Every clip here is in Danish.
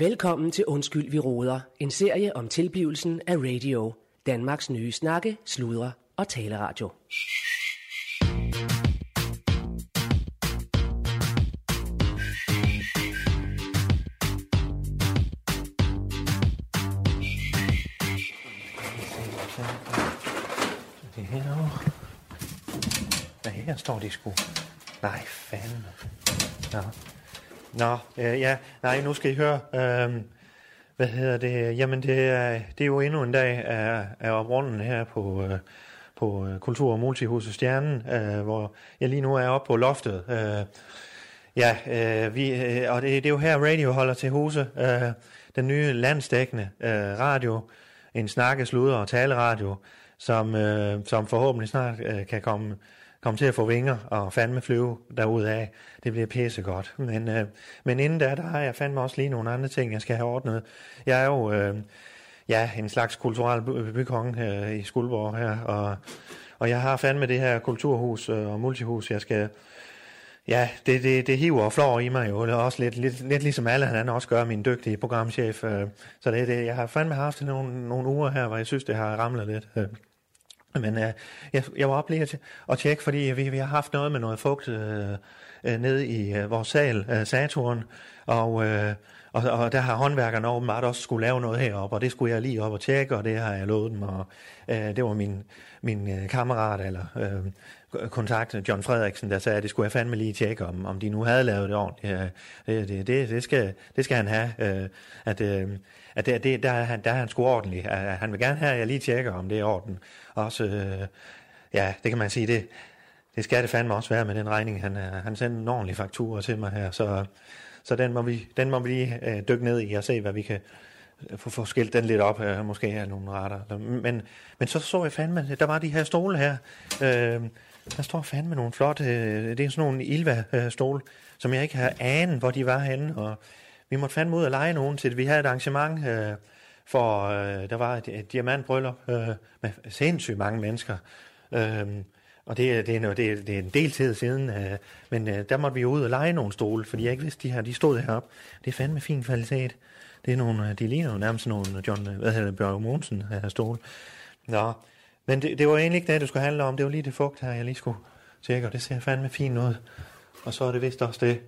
Velkommen til Undskyld, vi råder. En serie om tilblivelsen af radio. Danmarks nye snakke, sludre og taleradio. Det her Ja, her står de sgu. Nej, fanden. Ja. Nå, øh, ja, nej, nu skal I høre. Øh, hvad hedder det? Jamen, det er, det er jo endnu en dag af, af oprunden her på, øh, på øh, Kultur- og Multihuset Stjernen, øh, hvor jeg lige nu er oppe på loftet. Øh, ja, øh, vi, øh, og det, det er jo her, radio holder til huse. Øh, den nye landsdækkende øh, radio, en snakke, sludder og taleradio, som, øh, som forhåbentlig snart øh, kan komme, komme til at få vinger og fandme flyve derudaf. Det bliver pissegodt. Men, øh, men inden da, der har jeg fandme også lige nogle andre ting, jeg skal have ordnet. Jeg er jo øh, ja, en slags kulturel bykonge bykong øh, i Skuldborg her, og, og jeg har fandme det her kulturhus øh, og multihus, jeg skal... Ja, det, det, det hiver og flår i mig jo, det er også lidt, lidt, lidt ligesom alle han også gør, min dygtige programchef. Øh, så det, det, jeg har fandme haft nogle, nogle uger her, hvor jeg synes, det har ramlet lidt. Øh. Men øh, jeg, jeg var op lige at, at tjekke, fordi vi, vi har haft noget med noget fugt øh, øh, nede i øh, vores sal, øh, Saturn, og, øh, og, og der har håndværkerne åbenbart også skulle lave noget heroppe, og det skulle jeg lige op og tjekke, og det har jeg lovet dem, og øh, det var min, min øh, kammerat, eller øh, kontakt, John Frederiksen, der sagde, at det skulle jeg fandme lige tjekke, om, om de nu havde lavet det ordentligt. Øh, det, det, det, det, skal, det skal han have, øh, at, øh, at det, det, der, er han, der er han sgu ordentlig. At han vil gerne have, at jeg lige tjekker, om det er orden. Også, øh, ja, det kan man sige, det, det skal det fandme også være med den regning. Han, øh, han sendte en ordentlig faktura til mig her, så, så den, må vi, den må vi lige øh, dykke ned i og se, hvad vi kan øh, få, få skilt den lidt op, øh, måske have nogle retter. Men, men så så jeg fandme, der var de her stole her, øh, der står fandme nogle flotte, øh, det er sådan nogle Ilva-stole, øh, som jeg ikke har anet, hvor de var henne, og vi måtte fandme ud og lege nogen til det. Vi havde et arrangement, øh, for øh, der var et, et diamantbryllup øh, med sindssygt mange mennesker. Øh, og det, det, er, noget- det, det er en del tid siden, øh, men øh, der måtte vi ud og lege nogle stole, fordi jeg ikke vidste, de her, de stod heroppe. Det er fandme fin kvalitet. Det er nogle, øh, de ligner jo nærmest nogle John, øh, hvad hedder det, Bjørn Mogensen her stole. Nå, men det, det var egentlig ikke det, det skulle handle om. Det var lige det fugt her, jeg lige skulle tjekke, og det ser fandme fint ud. Og så er det vist også det.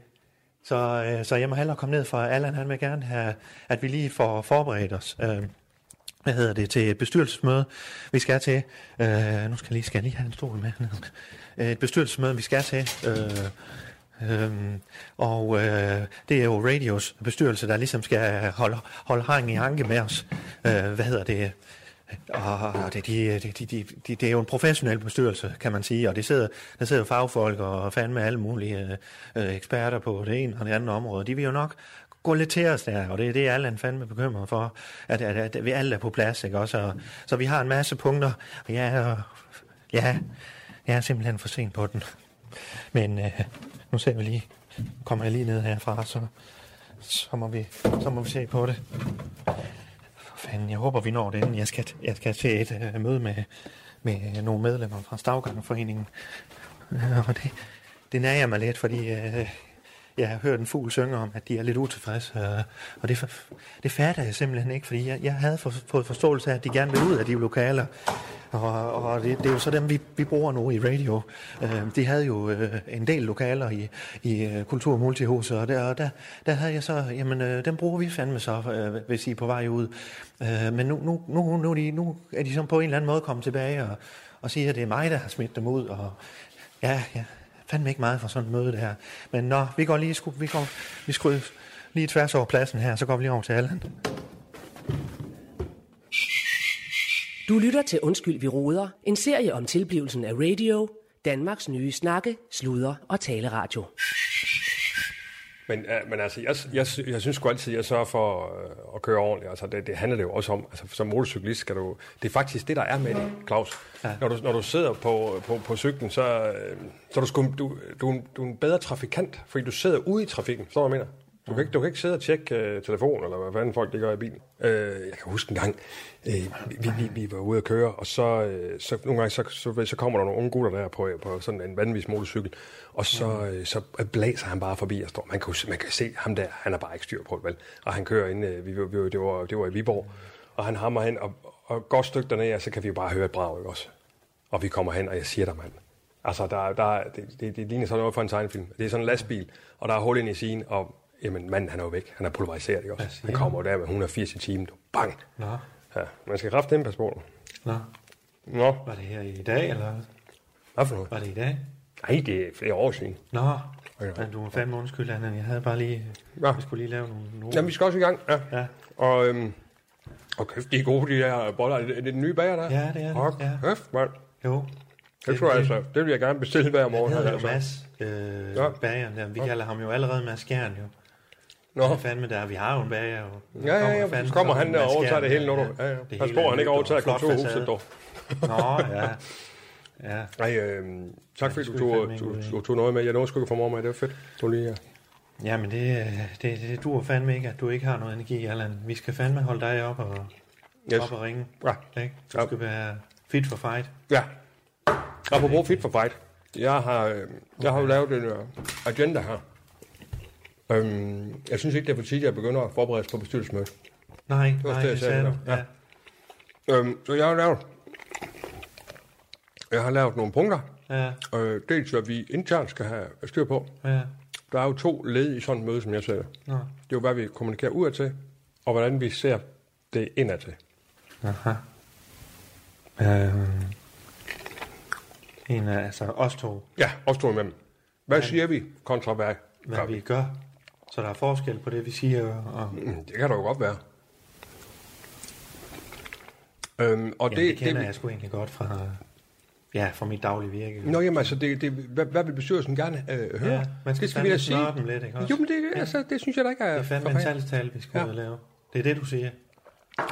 Så, øh, så jeg må hellere komme ned fra Allan, han vil gerne have, at vi lige får forberedt os. Øh, hvad hedder det, til et bestyrelsesmøde, vi skal til. Øh, nu skal jeg lige, skal jeg lige have en stol med. Øh, et bestyrelsesmøde, vi skal til. Øh, Øhm, og øh, det er jo Radios bestyrelse, der ligesom skal holde, holde hang i hanke med os. Øh, hvad hedder det? Og det, de, de, de, de, de, det er jo en professionel bestyrelse, kan man sige, og det sidder, der sidder fagfolk og fandme alle mulige øh, øh, eksperter på det ene og det andet område. De vil jo nok gå lidt til os der, og det er det, alle er fandme bekymret for, at, at, at vi alle er på plads, ikke også? Og, så vi har en masse punkter, og ja, og, ja, jeg er simpelthen for sent på den. Men øh, nu ser vi lige, kommer jeg lige ned herfra, så, så, må vi, så må vi se på det. For fanden, jeg håber, vi når det inden. Jeg skal, jeg skal til et uh, møde med, med nogle medlemmer fra Stavgangforeningen. Uh, øh, og det, det nager mig lidt, fordi uh, jeg har hørt en fugl synge om, at de er lidt utilfredse. Øh, og det, det fatter jeg simpelthen ikke, fordi jeg, jeg havde for, fået forståelse af, at de gerne vil ud af de lokaler. Og, og det, det er jo så dem, vi, vi bruger nu i radio. Øh, de havde jo øh, en del lokaler i, i øh, Kultur- og Multihuset, og der, og der, der havde jeg så, jamen øh, dem bruger vi fandme så, øh, hvis I er på vej ud. Øh, men nu, nu, nu, nu, er de, nu er de så på en eller anden måde kommet tilbage og, og siger, at det er mig, der har smidt dem ud. Og ja, ja, fandme ikke meget for sådan et møde det her. Men nå, vi går lige, sku- vi går, vi skruer lige tværs over pladsen her, så går vi lige over til Allan. Du lytter til Undskyld, vi roder, En serie om tilblivelsen af radio. Danmarks nye snakke, sludre og taleradio. Men, uh, men altså, jeg, jeg, jeg synes sgu altid, at jeg sørger for uh, at køre ordentligt. Altså, det, det handler det jo også om. Altså, som motorcyklist skal du... Det er faktisk det, der er med det, Claus. Ja. Når, du, når du sidder på, på, på cyklen, så, øh, så er du, sgu, du, du, du er en bedre trafikant, fordi du sidder ude i trafikken. Forstår du, hvad jeg Du kan ikke, du kan ikke sidde og tjekke uh, telefon, eller hvad fanden folk det gør i bilen. Uh, jeg kan huske en gang, uh, vi, vi, vi var ude at køre, og så, uh, så nogle gange så, så, så kommer der nogle unge gutter der på, på sådan en vanvittig motorcykel, og så, uh, så blæser han bare forbi og står. Man kan, man kan se ham der, han har bare ikke styr på det, vel? Og han kører ind, uh, vi, vi, det, var, det var i Viborg, og han hammer hen, og, og godt stykke dernede, så kan vi jo bare høre et brag, ikke også? Og vi kommer hen, og jeg siger dig, mand, Altså, der, der, det, det, det ligner sådan noget for en tegnefilm. Det er sådan en lastbil, og der er hul ind i siden, og jamen, manden han er jo væk. Han er pulveriseret, ikke også? Han kommer der med 180 i timen. Bang! Nå. Ja, man skal kraft den pas på. Nå. Nå. Var det her i dag, eller Hvad for noget? var det i dag? Nej, det er flere år siden. Nå, Okay. men du var fandme undskyld, Anna. Jeg havde bare lige... Ja. Jeg skulle lige lave nogle... nogle... Jamen, vi skal også i gang. Ja. Ja. Og, øhm, og kæft, de er gode, de der boller. Er det, er det den nye bager, der? Ja, det er det, Åh, ja. kæft, mand. Jo. Det tror jeg altså. Det vil jeg gerne bestille hver morgen. Han hedder jo altså. Mads, øh, Ja. ja. bageren der. Vi kalder ham jo allerede Mads Skjern, jo. Nå. Nå. Fandme der. Vi har jo en bager, jo. Ja, ja, ja. Så kommer han der og overtager det hele, når du... Ja, ja. Det Pas på, han ikke og overtager kontorhuset, dog. Nå, ja. Ja, Nej, øh, tak fordi du fandme du, du, i. tog noget med. Jeg nåede sgu ikke for mig med. Det var fedt. Du lige, ja. ja men det, øh, det, det duer fandme ikke, at du ikke har noget energi, Allan. Vi skal fandme holde dig op og, Yes. op og ringe. Ja. Ikke? Du Ja. skal være fit for fight. ja. Apropos fit for fight. Jeg har, øh, jeg har jo lavet en uh, agenda her. Øhm, jeg synes ikke, det er for tidligt, at jeg begynder at forberede os på bestyrelsesmødet. Nej, var nej, det, jeg det sagde. Ja. Ja. Øhm, så jeg har lavet... Jeg har lavet nogle punkter. Ja, Øh, dels, hvad vi internt skal have styr på. ja. Der er jo to led i sådan et møde, som jeg ser det. Nå. Det er jo, hvad vi kommunikerer udad til, og hvordan vi ser det indad til. Aha. Øhm. En af, altså os to, Ja, også to imellem. Hvad Men- siger vi kontra hvad hvad vi gør. Så der er forskel på det, vi siger. Og, Mm, Det kan der jo godt være. Øhm, og ja, det, det, kender det, jeg sgu egentlig godt fra, ja, fra mit daglige virke. Nå, jamen altså, det, det, hvad, hvad vil bestyrelsen gerne øh, høre? Ja, man skal det skal vi da sige. dem lidt, ikke også? Jo, men det, Ja. altså, det synes jeg da ikke er, Det er fandme en salgstal, vi skal Ja. lave. Det er det, du siger.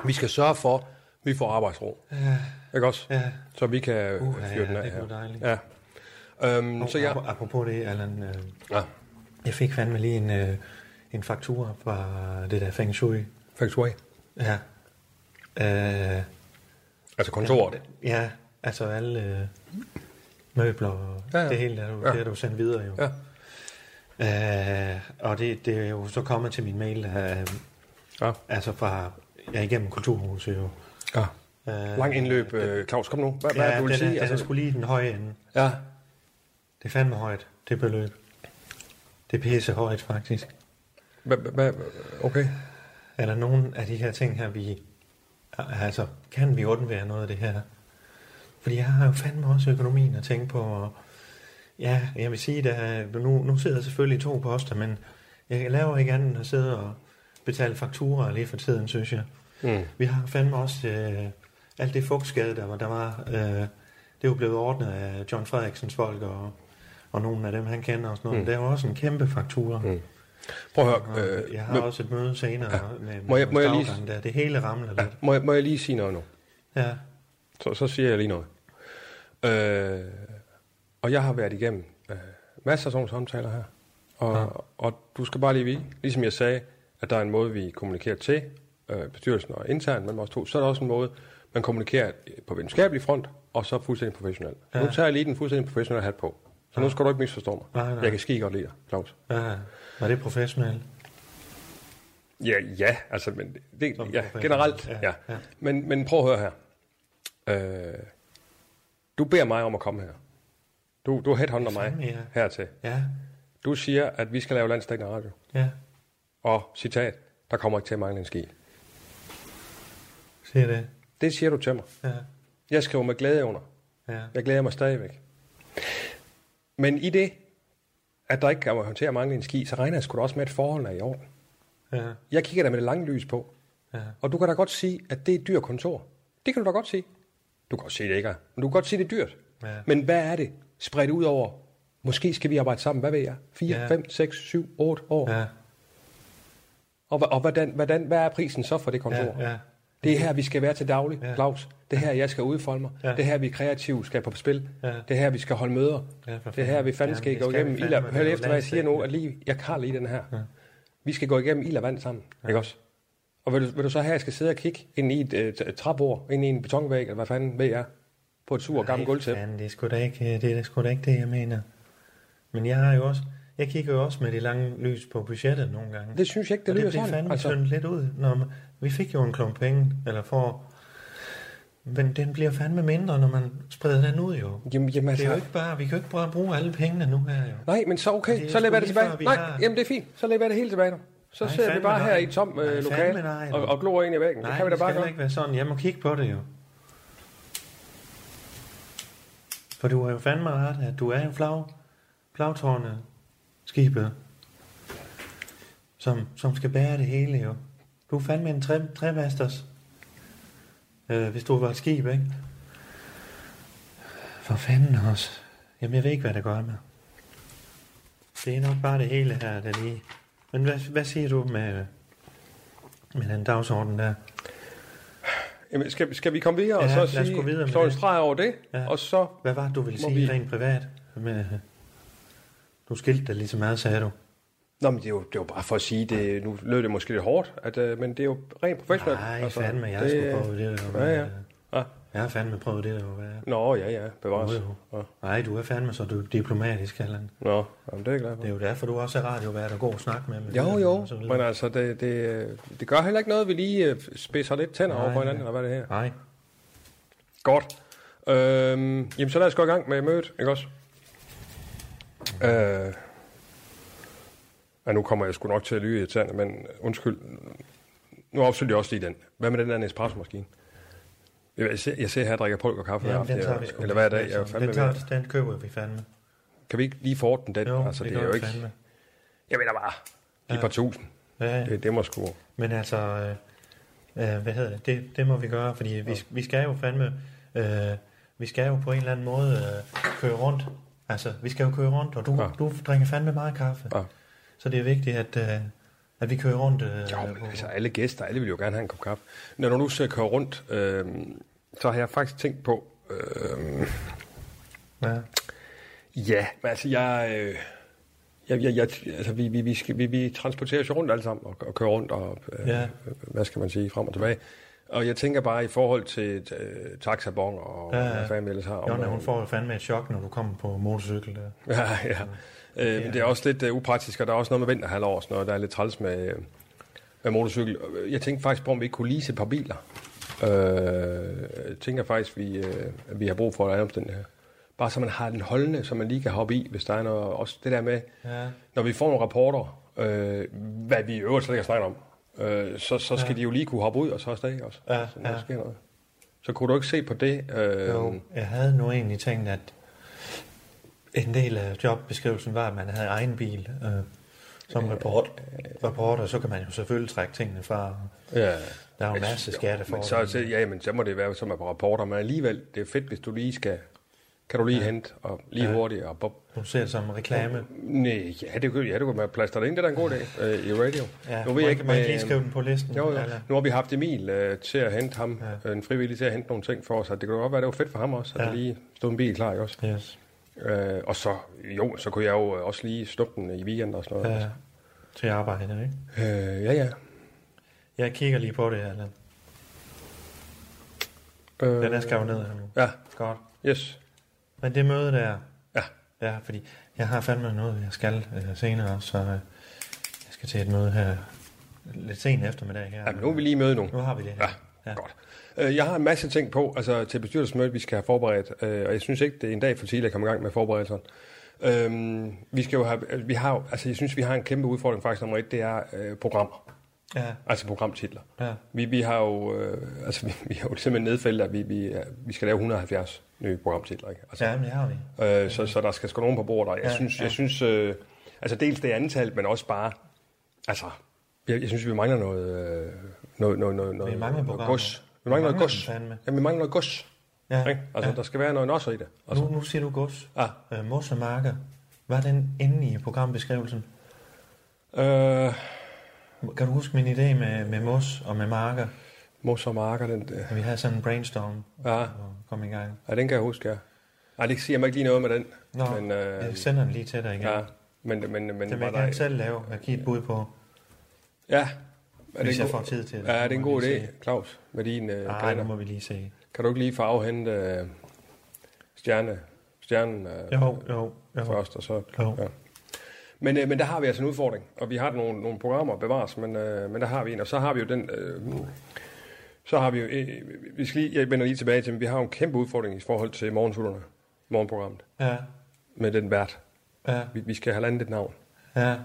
Vi skal sørge for, at vi får arbejdsro. Ja, Ikke også? ja. Så vi kan uh, fyre den ja, af det var dejligt. Ja. Øhm, Og, så jeg... ap- Apropos det, Allan, øh, Ja, jeg fik fandme lige en, øh, en faktura fra det der Feng Shui. Feng Shui. Ja. Øh, Altså kontoret. Ja, altså alle øh, møbler og Ja, ja, ja. ja. det hele, der, du, Ja. ja. det har du sendt videre jo. Ja. Øh, og det, det er jo så kommet til min mail, øh, Ja. altså fra, ja, igennem Kulturhuset jo. ja. Øh, Lang indløb, øh, Claus, kom nu. Hvad, hvad er Ja, det, du den, vil er, sige? den er Altså, sgu lige den høje ende. ja. Det er fandme højt, det beløb. Det er pisse højt, faktisk. Okay. Er der nogen af de her ting her, vi... Altså, kan vi undvære noget af det her? Fordi jeg har jo fandme også økonomien at tænke på. Og ja, jeg vil sige, at nu, nu sidder jeg selvfølgelig to poster, men jeg laver ikke andet end at sidde og betale fakturer lige for tiden, synes jeg. Mm. Vi har fandme også øh, alt det fugtskade, der var. Der var øh, det er jo blevet ordnet af John Frederiksens folk og, og nogle af dem, han kender og sådan noget. Mm. Der er jo også en kæmpe faktura. Mm. Prøv at høre. Øh, jeg har men- også et møde senere Ja. med, Må jeg- må jeg lige- der. Det hele ramler ja, lidt. må, jeg, må jeg lige sige noget nu? Ja. Så, så siger jeg lige noget. Øh, og jeg har været igennem øh, masser af sådan samtaler her. Og, ja. Og du skal bare lige vide, ligesom jeg sagde, at der er en måde, vi kommunikerer til øh, bestyrelsen og internt mellem os to, så er der også en måde, man kommunikerer på videnskabelig front, og så fuldstændig professionelt. Ja. Nu tager jeg lige den fuldstændig professionelle hat på. Så nu skal du ikke misforstå mig. Nej, nej. Jeg kan skide godt lide dig, Claus. ja. Var det professionelt? Ja, ja, altså, men det, Som ja, generelt, ja. Ja, ja. Men, men prøv at høre her. Øh, du beder mig om at komme her. Du, du headhunter mig ja. hertil. Ja. Du siger, at vi skal lave landstækkende radio. Ja. Og citat, der kommer ikke til at mangle en ski. Siger det. Det siger du til mig. Ja. Jeg skriver med glæde under. Ja. Jeg glæder mig stadigvæk. Men i det, at der ikke til at mangle en ski, så regner jeg sgu da også med, at forholdene er i orden. Ja. Jeg kigger der med det lange lys på. Ja. Og du kan da godt sige, at det er et dyrt kontor. Det kan du da godt sige. Du kan godt sige, det ikke er. Men du kan godt sige, det er dyrt. Ja. Men hvad er det? Spredt ud over. Måske skal vi arbejde sammen, hvad ved jeg? 4, Ja. 5, 6, 7, 8 år. Ja. Og, og hvordan, hvordan, hvad er prisen så for det kontor? Ja. Ja. Det er her, vi skal være til daglig, Ja. Claus. Det er her, jeg skal udfolde mig. Ja. Det er her, vi kreativt skal på spil. Ja. Det er her, vi skal holde møder. Ja, det er her, vi fandme Ja, skal det gå igennem. vi I fandme. la- Hør er efter, hvad jeg siger nu, at lige, jeg har lige den her. Ja. Vi skal gå igennem ild og vand sammen, ja. ikke også? Og vil du, vil du så have, at jeg skal sidde og kigge ind i et, et, et træbord, ind i en betonvæg, eller hvad fanden ved jeg, på et sur gammelt gulvtæppe? det er sgu da ikke det, er sgu da ikke det, jeg mener. Men jeg har jo også, jeg kigger jo også med det lange lys på budgettet nogle gange. Det synes jeg ikke, det lyder det bliver sådan. fandme altså... lidt ud. Når man, vi fik jo en klump penge, eller får... Men den bliver fandme mindre, når man spreder den ud jo. Jamen, jamen, Det altså, er jo ikke bare, vi kan jo ikke bare bruge alle pengene nu her jo. Nej, men så okay, det er så lever det tilbage. før, Nej, har- jamen det er fint. Så lever det helt tilbage nu. Så Nej, sidder vi bare nej. her i et tom Nej, øh, nej, og, og glor ind i væggen. Nej, det kan vi da det bare skal gøre. ikke være sådan. Jeg må kigge på det jo. For du har jo fandme ret, at du er en flag, flagtårnet skibet, som, som skal bære det hele jo. Du er fandme en tre, tremasters, øh, hvis du var et skib, ikke? For fanden også. Jamen, jeg ved ikke, hvad det gør med. Det er nok bare det hele her, der lige... Men hvad, hvad siger du med, med den dagsorden der? Jamen, skal, skal vi komme videre og Ja, så lad os sige, gå videre med slå en streg over det, Ja. og så... Hvad var det, du ville sige vi... rent privat? Med, du skilte dig lige så meget, sagde du. Nå, men det er jo, det er jo bare for at sige, det, nu lød det måske lidt hårdt, at, øh, men det er jo rent professionelt. Nej, altså, fandme, jeg det... skulle prøve det der. Ja, ja. Ja. Jeg har fandme prøvet det der. Hvad? Nå, ja, ja, bevares. Jo, jo. Ja. Nej, du er fandme så du diplomatisk, Allan. Nå, jamen, det er jeg glad for. Det er jo derfor, du også er radiovært og god at snakke med. med Jo, det, jo, men altså, det, det, det gør heller ikke noget, vi lige øh, spidser lidt tænder Nej, over på hinanden, nej. eller hvad det her. Nej, Godt. Øhm, jamen, så lad os gå i gang med mødet, ikke også? Øh, ja, nu kommer jeg sgu nok til at lyve irriterende, men undskyld. Nu opsøger jeg også lige den. Hvad med den der Nespresso-maskine? Jeg ser, jeg ser her, jeg drikker pulver kaffe hver Jamen, den tager vi sgu. eller hver dag. Altså, Jeg er fandme den, tager, den køber vi fandme. Kan vi ikke lige få den, den? Jo, altså, det, gør er jo ikke... fandme. Jeg mener bare, de Ja. par tusind. Ja, ja. Det, det må sgu... Men altså, øh, øh, hvad hedder det? det? Det må vi gøre, fordi vi, vi skal jo fandme, øh, vi skal jo på en eller anden måde øh, køre rundt. Altså, vi skal jo køre rundt, og du, Ja. du drikker fandme meget kaffe. Ja. Så det er vigtigt, at, øh, at vi kører rundt. Øh, Jo, men altså alle gæster, alle vil jo gerne have en kop kaffe. Når du nu så kører rundt, øh, så har jeg faktisk tænkt på... Øh, ja. ja, men altså jeg... Øh, jeg, jeg, jeg, altså, vi, vi, vi, skal, vi, vi transporterer os rundt alle sammen og, og kører rundt og, øh, Ja. hvad skal man sige, frem og tilbage. Og jeg tænker bare i forhold til øh, taxabon og Ja, ja, hvad fanden ellers har. Jonna, hun får jo fandme et chok, når du kommer på motorcykel der. Ja, ja. Øh, men det er også lidt uh, upraktisk, og der er også noget med vinterhalvår, og sådan noget, der er lidt træls med, øh, med motorcykel. Jeg tænkte faktisk på, om vi ikke kunne lease et par biler. Øh, jeg tænker faktisk, vi, øh, at vi har brug for at den her. Bare så man har den holdende, så man lige kan hoppe i, hvis der er noget. Også det der med, Ja. når vi får nogle rapporter, øh, hvad vi i øvrigt slet ikke har snakket om, øh, så, så skal Ja. de jo lige kunne hoppe ud og så afsted også. Ja, så, der ja. sker noget. Så kunne du ikke se på det? Øh, Jo, jeg havde nu egentlig tænkt, at en del af jobbeskrivelsen var, at man havde egen bil øh, som rapport, reporter, så kan man jo selvfølgelig trække tingene fra. ja. Der er jo en masse skatte for så, så, ja, men så må det være som er på rapporter, men alligevel, det er fedt, hvis du lige skal, kan du lige ja. hente, og lige ja. Hurtigt, og bob. Du ser det som reklame. Nej, ja, det kunne, ja, det kunne man plaster det ind, det er en god dag øh, i radio. Ja, nu ved jeg ikke, ikke med, lige skrive den på listen. jo, jo. Eller? Nu har vi haft Emil øh, til at hente ham, Ja. ja. en frivillig til at hente nogle ting for os, og det kunne godt være, det var fedt for ham også, at Ja. der lige stod en bil klar, ikke også? Yes. Øh, og så, jo, så kunne jeg jo øh, også lige snuppe den i weekend og sådan noget. Ja, til arbejde, ikke? Øh, ja, ja. Jeg kigger lige på det her. Eller? Øh, Den er skrevet ned her nu. Ja, Godt. yes. Men det møde der, Ja. ja, fordi jeg har fandme noget, jeg skal øh, senere, så øh, jeg skal til et møde her lidt sent eftermiddag her. Ja, men nu er vi lige møde nu. Nu har vi det her. Ja, Godt. Øh, Jeg har en masse ting på, altså til bestyrelsesmødet, vi skal have forberedt, øh, og jeg synes ikke, det er en dag for tidligt at komme i gang med forberedelserne. Øhm, vi skal jo have, vi har, altså jeg synes, vi har en kæmpe udfordring faktisk nummer et, det er øh, programmer, Ja, altså programtitler. ja. Vi, vi har jo, øh, altså vi, vi har jo simpelthen nedfældet, at vi, vi, ja, vi skal lave 170 nye programtitler, ikke? Altså, ja, men det har vi. øh, så, så der skal sgu nogen på bordet, og jeg Ja, synes, ja. jeg synes øh, altså dels det antal, men også bare, altså, jeg, jeg synes, vi mangler noget, øh, noget, noget, noget, noget, Vi mangler noget gods. Vi mangler noget mangler gods. dem fandme. Ja, vi mangler noget gods. Ja, Ikke? Altså, ja. der skal være noget nosser i det. Altså, Nu, nu siger du gods. ah, Øh, mos og marker. Var den inde i programbeskrivelsen? øh, Kan du huske min idé med, med mos og med marker? Mos og marker, den, øh, Vi havde sådan en brainstorm ja, og kom i gang. ja, den kan jeg huske, ja. Nej, det siger mig ikke lige noget med den. Nå, men, øh, jeg sender den lige til dig igen. ja, men, men, men Den vil jeg der, gerne selv lave. Jeg giver et bud på. Ja. Er Hvis en jeg får tid til det. Ja, er det en god idé, se. Claus, med din uh, Nej, nu må vi lige se. Kan du ikke lige få afhente uh, stjerne, stjernen uh, Jo, jo, jo. først, og så... Jo. Ja. Men, øh, men der har vi altså en udfordring, og vi har nogle, nogle programmer bevares, men, øh, men der har vi en, og så har vi jo den... Øh, så har vi jo... Øh, vi skal lige, jeg vender lige tilbage til, men vi har jo en kæmpe udfordring i forhold til morgensutterne, morgenprogrammet, Ja, med den vært. ja, Vi, vi skal have landet et navn. ja.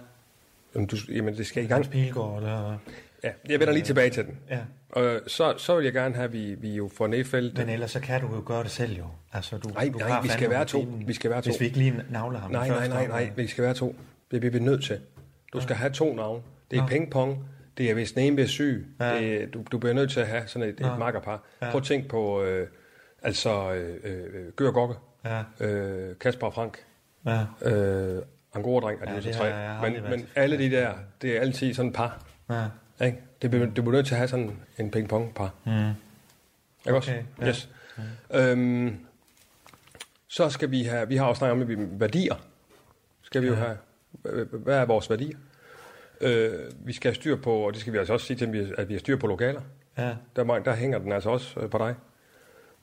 Jamen, du, jamen det skal i gang. Pilgaard, eller... Ja, jeg vender lige tilbage til den. Ja. Og så, så vil jeg gerne have, at vi, vi jo får nedfældet... Men ellers så kan du jo gøre det selv jo. Altså, du, Nej, du nej, vi skal være to. rutinen. Vi skal være to. Hvis vi ikke lige navler ham Nej, nej, nej, nej, vi skal være to. Det bliver vi nødt til. Du skal have to navne. Det er Nå. pingpong. Det er, hvis den ene bliver syg. Ja. Det er, du, du bliver nødt til at have sådan et, Nå. et makkerpar. Ja. Prøv at tænke på, øh, altså, øh, øh, Gør Gokke, Ja, øh, Kasper og Frank, ja, øh, Angora-dreng, er det Ja, jo så det tre. jeg aldrig Men, men alle de der, det er altid sådan et par. ja. Ikke? Det du bliver nødt til at have sådan en pingpong-par. Mm. Ikke også? Okay, ja. Yes. Øhm, så skal vi have, vi har også snakket om værdier. Skal vi jo have, hvad er vores værdier? Øh, vi skal have styr på, og det skal vi altså også sige til, at vi, at vi har styr på lokaler. Ja, Der, er der hænger den altså også øh, på dig.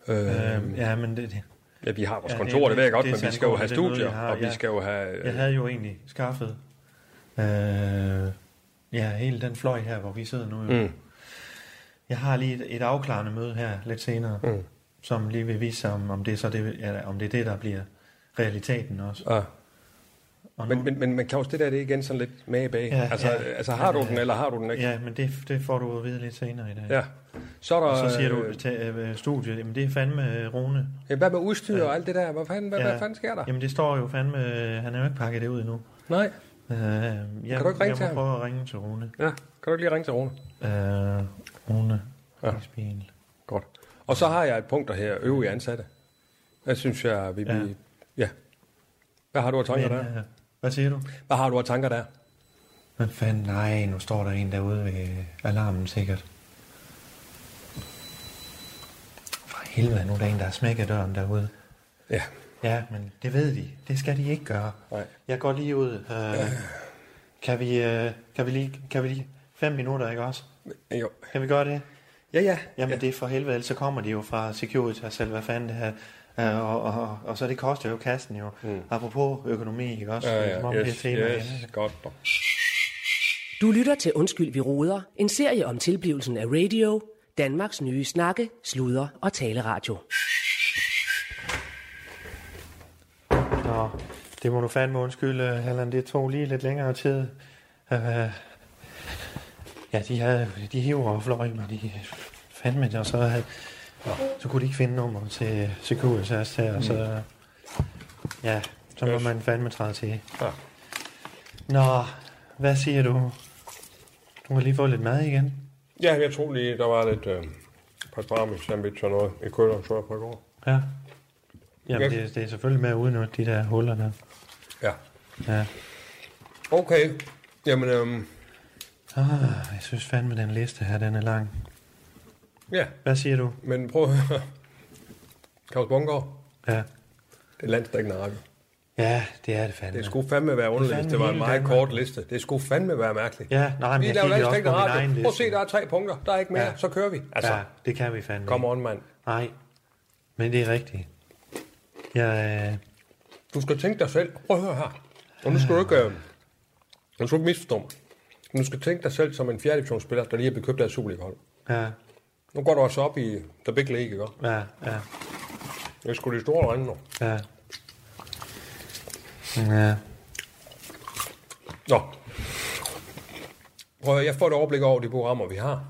Øh, øhm, ja, men det, det. ja, vi har vores ja, kontor, det, ved jeg godt, det men vi skal jo have er studier, har, og vi ja. skal jo have... Jeg havde jo egentlig skaffet øh, ja, hele den fløj her, hvor vi sidder nu. Jo. Mm, Jeg har lige et, et afklarende møde her lidt senere, mm, som lige vil vise sig, om, om, det, er så det, ja, om det er det, der bliver realiteten også. ja. Og nu, Men, men, men, men Claus, det der det er igen sådan lidt med bag. Ja, altså, ja. altså, har du Men, den, øh, eller har du den ikke? ja, men det, det får du at vide lidt senere i dag. Ja. Så er der... Og så siger du øh, til øh, studiet, jamen det er fandme øh, Rune. ja, hvad med udstyr og alt det der? Hvad fanden, hvad, Ja. hvad fanden sker der? Jamen det står jo fandme, øh, han er jo ikke pakket det ud endnu. Nej. Øh, jeg, Kan du ikke ringe jeg til ham? prøve at ringe til Rune. Ja, kan du ikke lige ringe til Rune? Øh, Rune. Ja. Ja. Godt. Og så har jeg et punkt der her, øvrige ansatte. Jeg synes, jeg vi Ja. ja. Hvad har du af tanker Men, der? øh, hvad siger du? Hvad har du af tanker der? Hvad fanden, nej, nu står der en derude ved alarmen sikkert. For helvede, nu er der en, der har smækket døren derude. Ja. Ja, men det ved de. Det skal de ikke gøre. Nej. Jeg går lige ud. Øh, kan, vi, øh, kan, vi lige, kan vi lige... Fem minutter, ikke også? Jo. Kan vi gøre det? Ja, ja. Jamen ja. det er for helvede, ellers så kommer de jo fra Securitas, eller hvad fanden det her. Uh, og, og, og, og så det koster jo kassen jo. Mm. Apropos økonomi, ikke også? Ja, Som om ja. det er Yes, tema yes. igen. Godt. Du lytter til Undskyld, vi råder. En serie om tilblivelsen af radio. Danmarks nye snakke, sludre og taleradio. Nå, det må du fandme undskylde, Halland. Det tog lige lidt længere tid. Uh, ja, de, havde, de hiver og fløj mig. De fandme det, og så, havde, så kunne de ikke finde nummer til Securitas her, og så... Ja, så må Yes. man fandme træde til. Ja. Nå, hvad siger du? Du har lige fået lidt mad igen. Ja, jeg tror lige, der var lidt øh, pastrami sandwich og noget i køleren, så jeg på i går. Ja. Jamen, Ja. det, det er selvfølgelig med at udnytte de der huller der. Ja. Ja. Okay. Jamen, øhm, Ah, jeg synes fandme, den liste her, den er lang. Ja. Hvad siger du? Men prøv at høre. Claus Bungård, Ja. det er landstækkende radio. Ja, det er det fandme. Det skulle fandme være underligt, fandme det var en meget Danmark. kort liste. Det skulle fandme være mærkeligt. Ja, nej, men Vi jeg laver kiggede også på landstækkende min egen radio. liste. Prøv at se, der er tre punkter. Der er ikke mere. Ja. Så kører vi. Altså, Ja, det kan vi fandme come on, mand. Nej, men det er rigtigt. Jeg, øh, Du skal tænke dig selv. Prøv at høre her. Og nu skal du ikke, øh, nu skal du ikke misforstå mig. Du skal tænke dig selv som en fjerde divisionsspiller, der lige er blevet købt af et Superliga-hold. ja, Nu går du også op i The Big League, ikke? ja, ja, Det er sgu de store drenge nu. ja. Ja, Nå. Prøv at, jeg får et overblik over de programmer, vi har.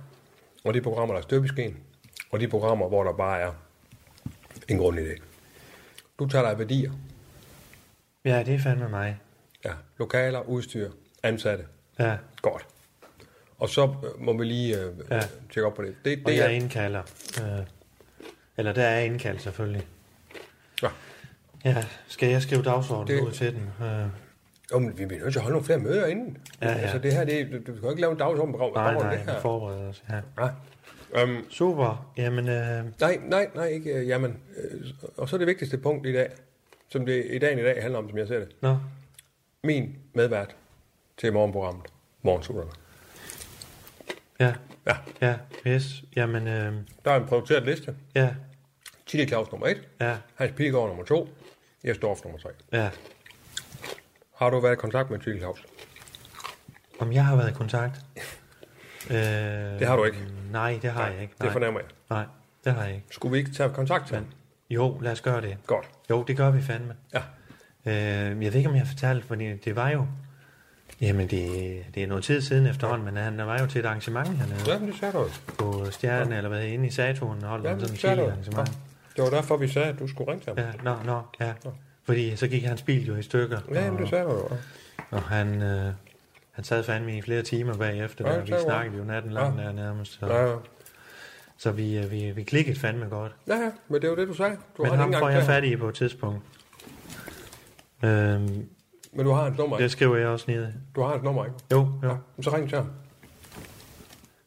Og de programmer, der er støbeskeen. Og de programmer, hvor der bare er en grundidé. Du tager dig værdier. ja, det er fandme mig. Ja, lokaler, udstyr, ansatte. Ja, Godt. Og så øh, må vi lige øh, Ja. tjekke op på det. Det, og det jeg er... indkalder. Øh, eller der er indkaldt selvfølgelig. Ja. Ja, skal jeg skrive dagsordenen Det- ud til den? Øh, Jo, men vi bliver nødt til at holde nogle flere møder inden. Ja, ja. Altså det her, det, du, du kan jo ikke lave en dagsorden nej, det nej, her. vi forbereder os. Ja. Ja. Um, Super, jamen, øh, nej, nej, nej, ikke. øh, Jamen, øh, og så det vigtigste punkt i dag, som det i dagen i dag handler om, som jeg ser det. nå, Min medvært til morgenprogrammet, Morgensutterne. Ja, Ja, ja, yes. Jamen, øh, der er en prioriteret liste. ja, Chili Claus nummer 1, ja, Hans Pilgaard nummer 2, Jesdorf nummer 3. ja. Har du været i kontakt med Chili Claus? Om jeg har været i kontakt? Øh, Det har du ikke. Nej, det har jeg ikke. Nej, Det fornemmer jeg. nej, det har jeg ikke. Skulle vi ikke tage kontakt til ham? Jo, lad os gøre det. Godt. Jo, det gør vi fandme. Ja. Øh, jeg ved ikke, om jeg har fortalt, fordi det var jo... Jamen, det, det er noget tid siden efterhånden, men han var jo til et arrangement hernede Ja, men det sagde du på Stjernen, eller hvad, inde i Saturn, holdt Ja, ja, men sådan et arrangement. Det var derfor, vi sagde, at du skulle ringe til ham. Ja, nå, nå, ja. Fordi så gik hans bil jo i stykker, Ja, men det sagde du jo. og han, øh, han sad fandme i flere timer bagefter, Ja, der. vi snakkede jo natten lang Ja. der nærmest, så, Ja, ja. så vi, øh, vi, vi klikkede fandme godt. Ja, ja, men det var det, du sagde. Du Men ham får jeg fat i på et tidspunkt. Øhm, Men du har hans nummer, det ikke? skriver jeg også ned. Du har hans nummer, ikke? Jo, jo. Ja, så ring til ham.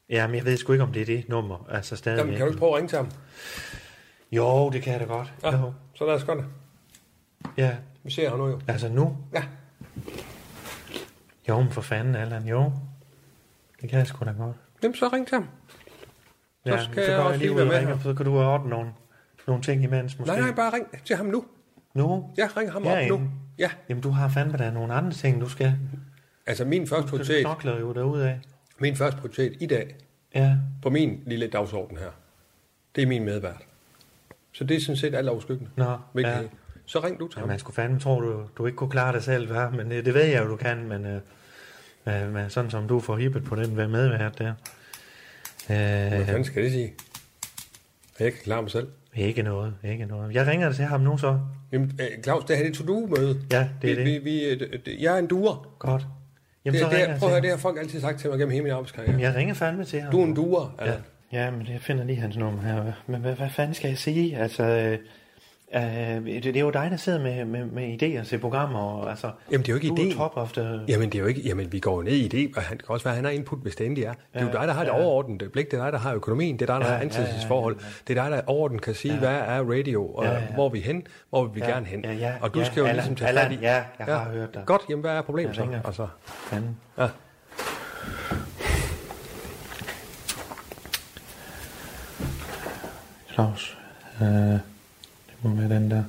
Ja, men jeg ved sgu ikke, om det er det nummer. Altså stadig. Jamen, kan du ikke prøve at ringe til ham? Jo, det kan jeg da godt. Ja, Jo. så lad os gøre det. Ja, Vi ser ham nu jo. altså nu. Ja. Jo, men for fanden, Allan, jo. Det kan jeg sgu da godt. Jamen, så ring til ham. Så Ja, skal så jeg også lige være med ringer, så kan du ordne nogle, nogle ting imens måske. Nej, nej, bare ring til ham nu. Nu? Ja, ring ham Ja, op nu. Ja, Jamen, du har fandme da nogle andre ting, du skal. altså min første Du prioritet, knokler jo derudad. min første prioritet i dag, Ja, på min lille dagsorden her, det er min medvært. Så det er sådan set alt overskyggende. nå, Ja. ja. Så ring du til Ja, ham. man skulle fandme tro, du, du ikke kunne klare dig selv, hva? men øh, det ved jeg jo, du kan, men øh, øh, sådan som du får hippet på den ved medvært der. Hvad Øh, fanden skal det sige? At jeg kan klare mig selv. Ikke noget, ikke noget. Jeg ringer til ham nu så. Jamen, øh, Claus, det her er et to-do-møde. Ja, det er vi, det. Vi, vi, øh, det- jeg er en duer. Godt. Jamen, Det, så det, jeg prøv at høre, det har folk altid sagt til mig gennem hele min arbejdskarriere. Jamen, jeg ringer fandme til ham. Du er en duer, Ja, Allan. ja men jeg finder lige hans nummer her. Men hvad, hvad fanden skal jeg sige? Altså, øh, øh, det, det er jo dig, der sidder med, med, med idéer til programmer. Og, altså, Jamen, det er jo ikke du idé. top of the... Jamen, det er jo ikke, jamen, vi går jo ned i det, og han kan også være, at han har input, hvis det endelig er. Det er jo Ja, dig, der har det ja. overordnede blik, det er dig, der har økonomien, det er dig, der Ja, har ja, ansættelsesforhold, det er dig, der overordnet kan sige, hvad er radio, og Ja, ja. hvor er vi hen, hvor vil vi Ja, gerne hen. ja, ja, og du ja, skal jo Allan, ligesom tage Allan, fat i... ja, jeg har hørt dig. Godt, jamen, hvad er problemet så? Altså, Fanden. ja. Claus. Øh, være den der.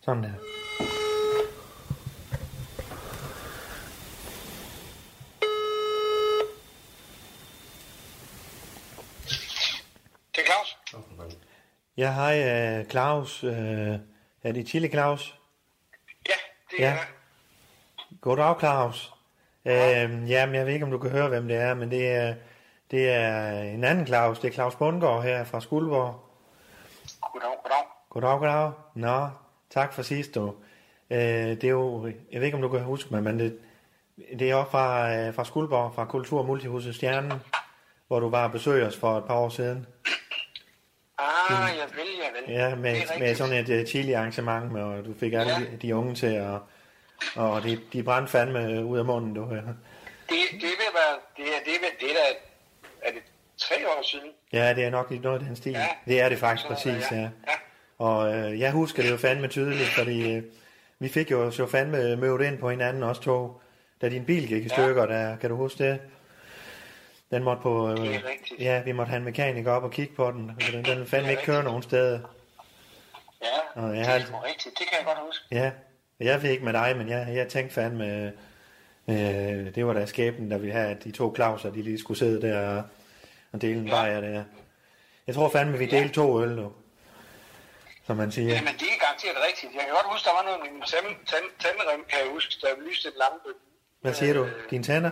Sådan der. Det er Claus. Ja, hej uh, Claus. Uh, er det Chile Claus? Ja, det Ja. er Goddag, Claus. Uh, jamen, jeg ved ikke, om du kan høre, hvem det er, men det er, det er en anden Claus. Det er Claus Bundgaard her fra Skuldborg. Goddag, goddag. Goddag, goddag. Nå, tak for sidst, du. Øh, det er jo, jeg ved ikke, om du kan huske mig, men det, det er også fra, øh, fra Skuldborg, fra Kultur- og Multihuset Stjernen, hvor du var og besøg os for et par år siden. Ah, jeg vil, jeg vil. Ja, med, med sådan et uh, chili-arrangement, og du fik alle Ja. de, de unge til at... Og de, de brændte fandme ud af munden, du. Ja. Det, det vil være, det det er, det er, da, er det tre år siden? ja, det er nok lidt noget af den stil. Ja. Det er det faktisk Så, præcis, ja. ja. Ja. Og øh, jeg husker det jo fandme tydeligt, fordi øh, vi fik jo så fandme mødt ind på hinanden også to, da din bil gik i stykker, der, kan du huske det? Den måtte på... Øh. Ja, vi måtte have en mekaniker op og kigge på den. for Den, den fandme ikke køre nogen steder. Ja, Og jeg det er alt- sgu rigtigt. Det kan jeg godt huske. Ja, jeg fik ikke med dig, men jeg, jeg tænkte fandme, øh, det var da skæbnen, der ville have, at de to Clauser, de lige skulle sidde der og, og dele en bajer der. Jeg tror fandme, vi delte to øl, du. Som man siger. Jamen, det er garanteret rigtigt. Jeg kan godt huske, der var noget med min tand, tand, tandrem, kan jeg huske, der lyste et lampe. Hvad siger du? Dine tænder?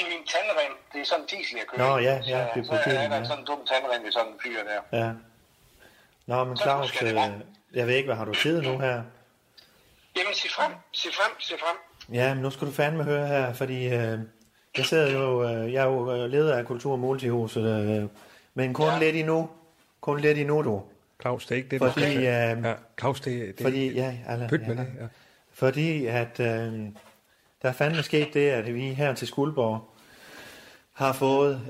I min tandrem, det er sådan en diesel, jeg kører. Nå, i. ja, ja, det er på Så er der sådan en dum tandrem ved sådan en fyr der. Ja. Nå, men Så Claus, øh, jeg ved ikke, hvad har du tid nu her? Jamen, sig frem, sig frem, sig frem. Ja, men nu skal du fandme høre her, fordi øh, jeg sidder jo, øh, jeg er jo øh, leder af Kultur- og Multihuset, øh, men kun Ja. lidt endnu. Kun lidt endnu, du. Claus, det er ikke det, du Fordi, skal. øh, Ja, Claus, det, det fordi, ja, Allan, Pyt med ja. det, ja. Fordi at øh, der er fandme sket det, at vi her til Skuldborg har fået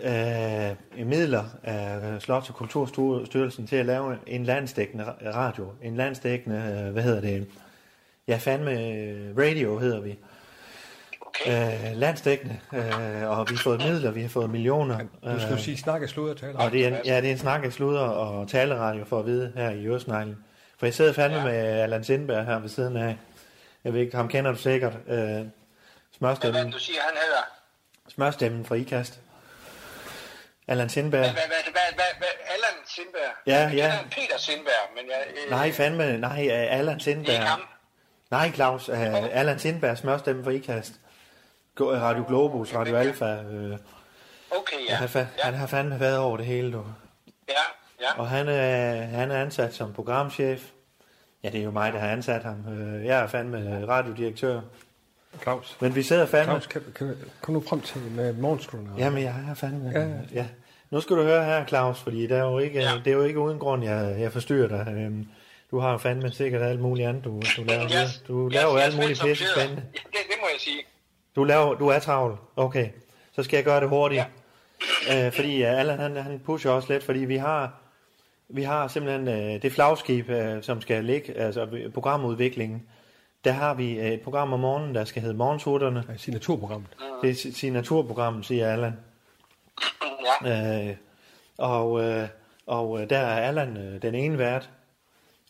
øh, midler af Slots- og Kulturstyrelsen til at lave en landsdækkende ra- radio. En landsdækkende, øh, hvad hedder det? Ja, fandme øh, radio hedder vi. Okay. Okay. Øh, landsdækkende, øh, og vi har fået midler, vi har fået millioner. Du skal jo sige snakke, sludder og tale. Og det er en, ja, det er en snak af sludder og taleradio for at vide her i Øresneglen. For jeg sidder fandme ja. med Allan Sindberg her ved siden af. Jeg ved ikke, ham kender du sikkert. Øh, Hvad smørstemmen, du siger, han hedder? smørstemmen fra IKAST. Allan Sindberg. Hvad, hvad, hvad, hvad, hvad, hvad, Allan Sindberg? Ja, jeg ja. kender en Peter Sindberg, men jeg... Øh, Nej, fandme, nej, øh, Allan det er ikke Sindberg. ham. Nej, Claus, uh, Allan Sindberg, smørstemmen fra IKAST. Radio Globus, Radio Alfa. Øh, Okay, ja. han, har fa- han har fandme været over det hele, du. Ja, ja. Og han er, han er ansat som programchef. Ja, det er jo mig, der har ansat ham. Øh, Jeg er fandme radiodirektør. Claus. Men vi sidder fandme... Claus, kan, kan, kom nu frem til med morgenskolen. Jamen, jeg er fandme... Ja, Ja, ja. ja. Nu skal du høre her, Claus, fordi det er jo ikke, Ja. det er jo ikke uden grund, jeg, jeg forstyrrer dig. Øhm, Du har jo fandme sikkert alt muligt andet, du, du laver. Jeg- Du laver jo jeg alt muligt pisse spændende. Ja, det, det må jeg sige. Du, laver, du er travl. Okay. Så skal jeg gøre det hurtigt. Ja. Øh, fordi uh, Allan, han, han pusher også lidt, fordi vi har, vi har simpelthen uh, det flagskib, uh, som skal ligge, altså programudviklingen. Der har vi uh, et program om morgenen, der skal hedde Morgensutterne. Ja, signaturprogrammet. Det er si- signaturprogrammet, siger Allan. Ja. Øh, og, øh, og øh, der er Allan øh, den ene vært.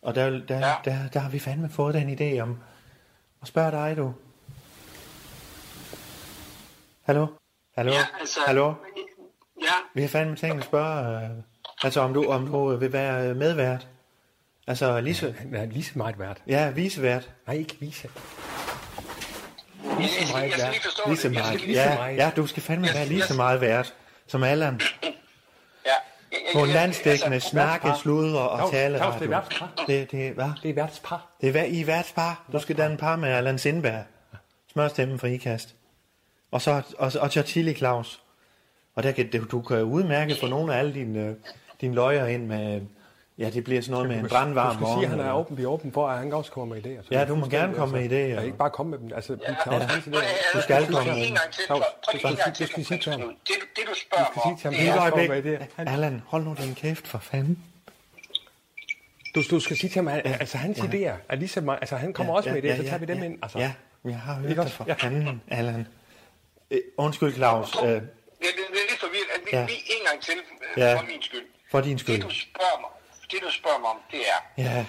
Og der, der, Ja. ja. der, der har vi fandme fået den idé om at spørge dig, du. Hallo? Hallo? Ja, altså, Hallo? Ja, Vi har fandme tænkt at spørge, øh, altså om du, om du øh, vil være øh, medvært. Altså Lise, Han er lige så meget værd. ja, visevært. Nej, ikke vise. lige forstå Lige så meget. lige, så Ja, meget. ja, du skal fandme være lige så meget vært som Allan. ja. På jeg- landstækkende altså, snakke, sludre og tale. Claus, det er værtspar. Det, det, hvad? Det er værtspar. Det er I er værtspar. Du skal danne par med Allan Sindberg. Smørstemmen for IKAST. Og så og, og Chili Claus. Og der kan, du, du kan udmærke få nogle af alle dine, øh, dine løjer ind med... Ja, det bliver sådan noget med en brandvarm Du skal sige, at han er åben, vi er åben for, at han også kommer med idéer. Så Ja, du må gerne komme med altså. idéer. Ja, ikke bare komme med dem. Altså, Ja, Claus, ja. han Du skal komme med en du skal- gang til. du skal sige til ham. Det, det du spørger Du skal sige mig til ham, om, et er... kommer med idéer. Han- Allan, hold nu din kæft for fanden. Du, du skal sige til ham, at altså, hans idéer er lige så meget... Altså, han kommer også med idéer, så tager vi dem ja, ind. Altså, Ja, jeg har hørt Ikke dig også? for Ja. fanden, Allan. Øh, undskyld, Claus. Øh, Det, det, det er lidt forvirret. Altså, Ja. Lige, en gang til, øh, Ja. for min skyld. for din skyld. Det du spørger mig, det du spørger mig om, det er... Ja,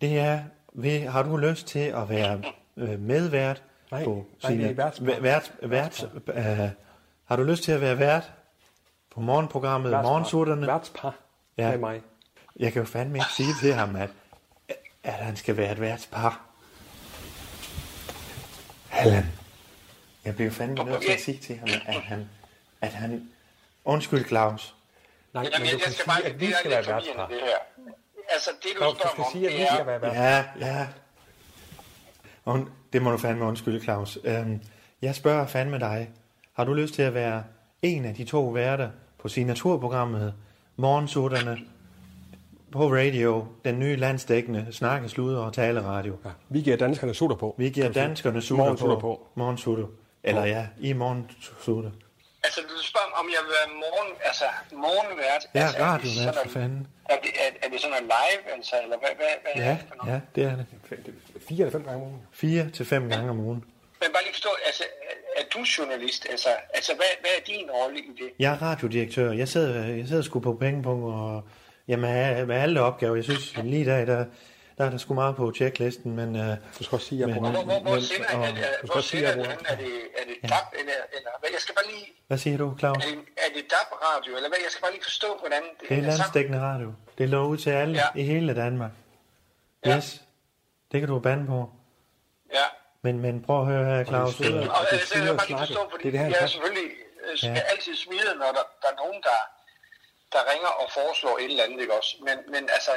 det er, ved, har du lyst til at være øh, medvært Nej, på nej, er værtspar. vært, vært, vært, øh, har du lyst til at være vært på morgenprogrammet værtspar. Morgensutterne? Værtspar Ja. med mig. Jeg kan jo fandme ikke sige til ham, at, at han skal være et værtspar. Allan, jeg bliver fandme nødt til at sige til ham, at han, at han undskyld Claus, Nej, Jamen, men du jeg kan skal sige, bare... at vi det er skal være værtspar. det her. Altså, det du Claus, du skal om, sige, at vi det skal er... være værtspar. Ja, ja. Und, det må du fandme undskylde, Claus. Øhm, jeg spørger fandme dig. Har du lyst til at være en af de to værter på signaturprogrammet Morgensutterne på radio, den nye landsdækkende snakkesluder og taleradio? Ja, vi giver danskerne sutter på. Vi giver danskerne sutter Morgensutter på. på. Morgensutter. Eller ja, i morgensutter. Altså, du spørger mig, om jeg vil være morgen, altså, morgenvært. Ja, altså, er det radiovært sådan for noget- fanden. Er det, er, er det sådan noget live, altså, eller hvad, hvad, hvad er Ja, det for noget? ja, det er det. Fire eller fem gange om ugen. Fire til fem gange om ugen. Men bare lige forstå, altså, er, er du journalist? Altså, altså hvad, hvad er din rolle i det? Jeg er radiodirektør. Jeg sidder, jeg sidder sgu på pengepunkt og ja, med, med alle opgaver. Jeg synes lige i dag, der, der er der sgu meget på checklisten, men... Uh, Du skal også sige, at jeg bruger... Hvor, hvor, hvor men- sender og- er det, hvor sender at det? Er det, er det DAB, eller, eller hvad? Jeg skal bare lige... hvad siger du, Claus? Er det, er det DAB-radio, eller hvad? Jeg skal bare lige forstå, hvordan det, Det er landstækkende radio. Det lå ud til alle Ja. i hele Danmark. Ja. Yes. Det kan du bande på. Ja. Men, men prøv at høre her, Claus. det er- Øh, Og det altså, er jeg vil bare lige forstå, fordi Det er det, jeg er selvfølgelig øh, skal Ja. altid smide, når der, der er nogen, der, der ringer og foreslår et eller andet, ikke også? Men, men altså,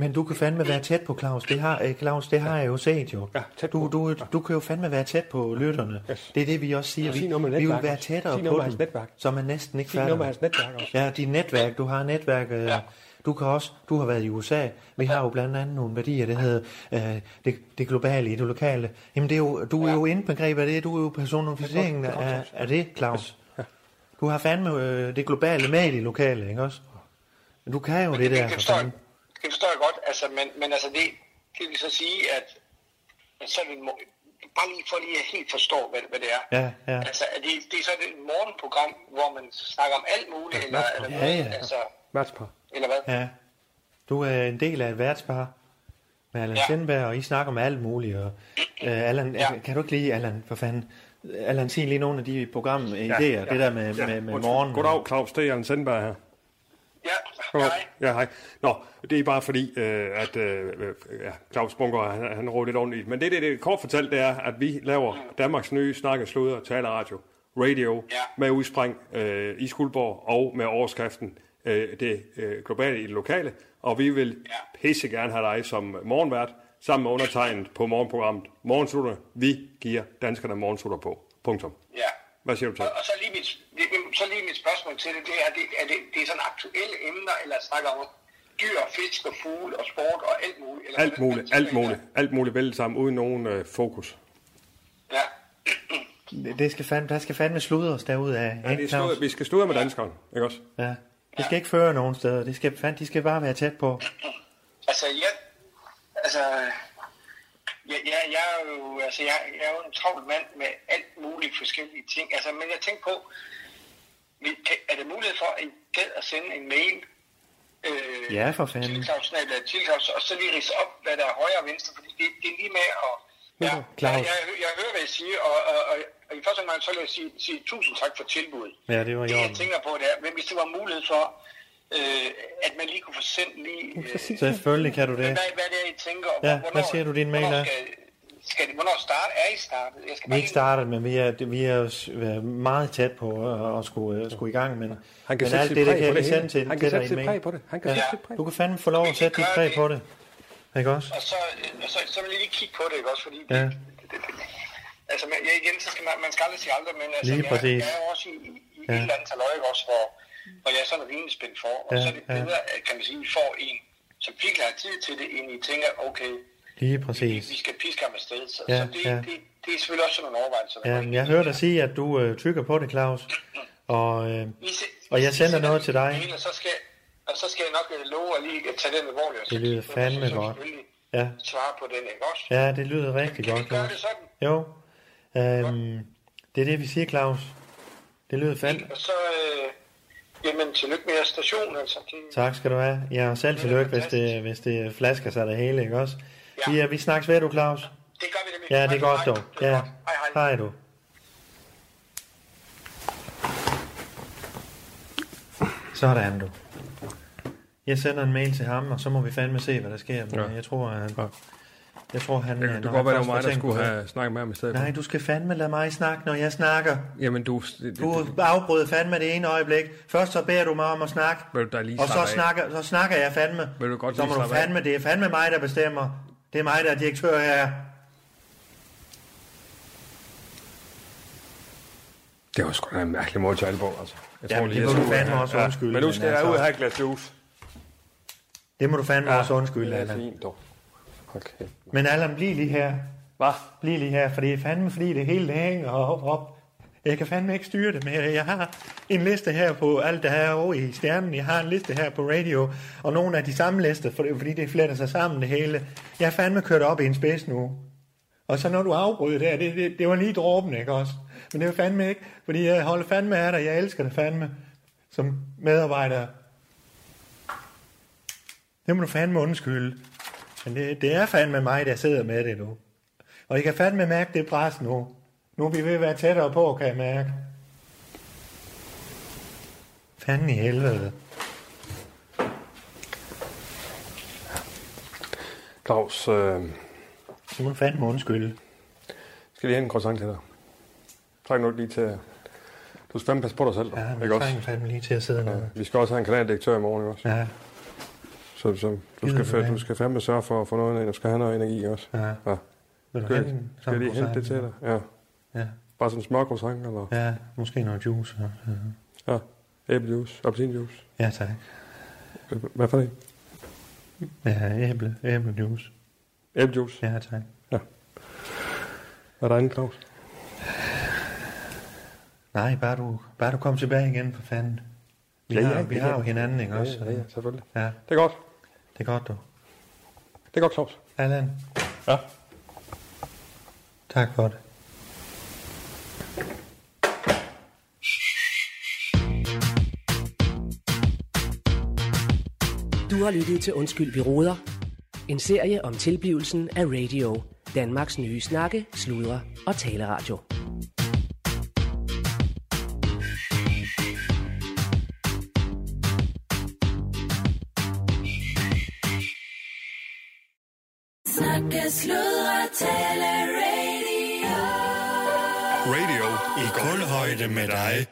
Men du kan fandme være tæt på, Claus. Det har, øh, Claus, det har jeg jo set jo. Ja, tæt du, på. du, du kan jo fandme være tæt på lytterne. Yes. Det er det, vi også siger. Vi, sig vi vil være tættere Sig på dem, netværk. så man næsten ikke Sig fatter. hans netværk også. Ja, dit netværk. Du har netværk. Øh, Ja. Du kan også, du har været i USA. Vi har jo blandt andet nogle værdier, det hedder øh, det, det globale i det lokale. Jamen, det er jo, du er jo indbegrebet af det. Du er jo personificeringen er er af, af det, Claus. Du har fandme øh, det globale med i det lokale, ikke også? Du kan jo det der. for fanden. Det forstår jeg godt, altså, men, men altså, det, det vil så sige, at, at så må- bare lige for lige at helt forstå, hvad, hvad det er. Ja, ja. Altså, er det, det er så et morgenprogram, hvor man snakker om alt muligt, eller, eller, Ja, ja. altså, Værtspar. eller hvad? Ja. Du er en del af et værtspar med Allan ja. Ja. Sindberg, og I snakker om alt muligt. Og, uh, Allan, ja. Ja. kan du ikke lige, Allan, for fanden, Allan, sig lige nogle af de programidéer, ja, ja. det der med, med, med Undskyld. morgen. Goddag, Claus. Det er Jan Sendberg her. Hej. Ja, hej. Nå, det er bare fordi, øh, at øh, øh, ja, Claus Bunker, han, han råder lidt ordentligt. Men det, det, det kort fortalt, det er, at vi laver Danmarks nye snakke, sludder, taleradio, radio, Ja. med udspring øh, i Skuldborg og med overskriften øh, det øh, globale i det lokale. Og vi vil Ja. pisse gerne have dig som morgenvært, sammen med undertegnet på morgenprogrammet Morgensutter. Vi giver danskerne morgensutter på. Punktum. Ja. Hvad siger du til? Og, og så, lige mit, det- så lige mit spørgsmål til det, det er, det, er det, det er sådan aktuelle emner, eller snakker om dyr, fisk og fugle og sport og alt muligt? Eller Alt muligt, hvordan alt muligt, alt muligt vældig sammen, uden nogen øh, fokus. der? Ja. Det- Det skal fandme, der skal fandme sludres derude af. Ja, det sludder, vi skal sludre med danskeren, ikke også? Ja. Det skal ikke føre nogen steder. Det skal, fandme, de skal bare være tæt på. Altså, jeg, altså, jeg, jeg, jeg, er jo, altså, jeg, jeg er jo en travl mand med alt muligt forskellige ting. Altså, men jeg tænker på, er der mulighed for, at I gad at sende en mail øh, Ja, for fanden. til Claus, Claus, og så lige rise op, hvad der er højre og venstre, fordi det, det er lige med at... Ja, jeg, Claus. jeg, jeg, hører, hvad jeg siger, og, og, og, og i første omgang så vil jeg sige, sige tusind tak for tilbuddet. Ja, det var i Det, jeg tænker på, det er, men hvis det var mulighed for, øh, at man lige kunne få sendt lige... Øh, Selvfølgelig kan du det. hvad, hvad det er, I tænker? Ja, hvornår, hvad siger du, din mail er? Skal, skal det, hvornår start? Er I startet? Jeg skal Vi er ikke startet, men vi er, vi er meget tæt på at, at skulle, øh, skulle i gang. Men, Han kan men alt det, der kan vi det sende til, Han kan sætte sit præg på det. Han kan sætte sit præg. Du kan fandme få lov at sætte dit præg på det. Ikke også? Og så, øh, og så, så vil jeg lige kigge på det, ikke også? Fordi Ja. det, det, det, altså, men, ja, igen, så skal man, man skal aldrig sige aldrig, men altså, Lige jeg, præcis. jeg er jo også i, i, i Ja. et eller andet taløj, ikke også, hvor, hvor jeg er sådan rimelig spændt for. Og Ja, så er det ja. bedre, at, kan man sige, I får en, som virkelig har tid til det, end I tænker, okay, Lige vi, præcis. vi skal piske ham afsted. Så, Ja, så det, ja. det, det, er selvfølgelig også sådan nogle overvejelser. der Ja, jeg hørte dig sige, at du øh, tykker på det, Claus. Og, øh, se- og jeg sender noget til dig. Og så skal, og så skal jeg nok øh, love at lige at tage den alvorligt. og så Det lyder den, og så- fandme så godt. Ja, Svare på den, ikke også? ja, det lyder rigtig Kan vi godt, Claus. det sådan? Jo, øhm, det er det, vi siger, Claus. Det lyder fandme. Og så, øh, jamen, tillykke med jeres station, altså. Det, Tak skal du have. Ja, og selv tillykke, hvis det, hvis det flasker sig det hele, ikke også? Ja. Vi, er, vi snakkes ved, du, Claus. det gør vi det. Ja, det er godt, dog. Ja, godt. Hej, hej. hej du. Sådan, du. Jeg sender en mail til ham, og så må vi fandme se, hvad der sker. Men Ja. jeg tror, han, Ja. Jeg tror, han... Det når kan godt være, det var mig, der skulle det- have snakket med ham i stedet. Nej, du skal fandme lade mig snakke, når jeg snakker. Jamen, du... Det, Du det, afbryder fandme det ene øjeblik. Først så beder du mig om at snakke. Vil du da lige Og så af? snakker, så snakker jeg fandme. Vil du godt så lige må du slappe af? fandme, det er fandme mig, der bestemmer. Det er mig, der er direktør her. det var sgu da en mærkelig måde at tale på, altså. Jeg Jamen, det jeg må du fandme også undskylde, Men nu men skal jeg altså- ud og have et glas juice. Det må du fandme også undskylde, det er Allan. fint, dog. Okay. Men Allan, bliv lige her. Hvad? Bliv lige her, for det er fandme fordi det hele det hænger op, op. Jeg kan fandme ikke styre det mere. Jeg har en liste her på alt det her over i stjernen. Jeg har en liste her på radio, og nogle af de samme lister, for- fordi det fletter sig sammen det hele. Jeg er fandme kørt op i en spids nu. Og så når du afbryder det her, det, det, det var lige dråben, ikke også? Men det var fandme ikke, fordi jeg holder fandme af dig. Jeg elsker dig fandme som medarbejder. Det må du fandme undskylde. Men det, det er fandme mig, der sidder med det nu. Og jeg kan fandme mærke det pres nu. Nu er vi ved at være tættere på, kan jeg mærke. Fanden i helvede. Claus, øh, Det må du fandme undskylde. skal lige have en croissant til dig. Træk nu lige til... Du skal fandme passe på dig selv, Ja, men også? trænger fandme lige til at sidde nede. Vi skal også have en kanaldirektør i morgen, ikke også? Ja, Så, så du, skal, det? du skal fandme sørge for at få noget, du skal have noget energi også. ja. Ja. Vil du en skal jeg lige hente det til dig? Ja. Ja, Bare sådan en smør croissant, eller? ja, måske noget juice. Ja, Ja. Æblejuice, appelsinjuice. ja tak. Hvad for det? Ja, æble, æblejuice. Æblejuice. Ja, tak. Hvad er der inde, Claus? Nej, bare du, bare du kom tilbage igen, for fanden. Vi, Ja, ja, ja, har, vi ja, har ja. jo hinanden, ikke Ja, også? ja, ja, selvfølgelig. ja, Det er godt. Det er godt, du. Det er godt, Claus. Allan, Ja. Tak for det. Du har lyttet til Undskyld, vi råder. En serie om tilblivelsen af radio. Danmarks nye snakke, sludre og taleradio. Kulhøjde med dig.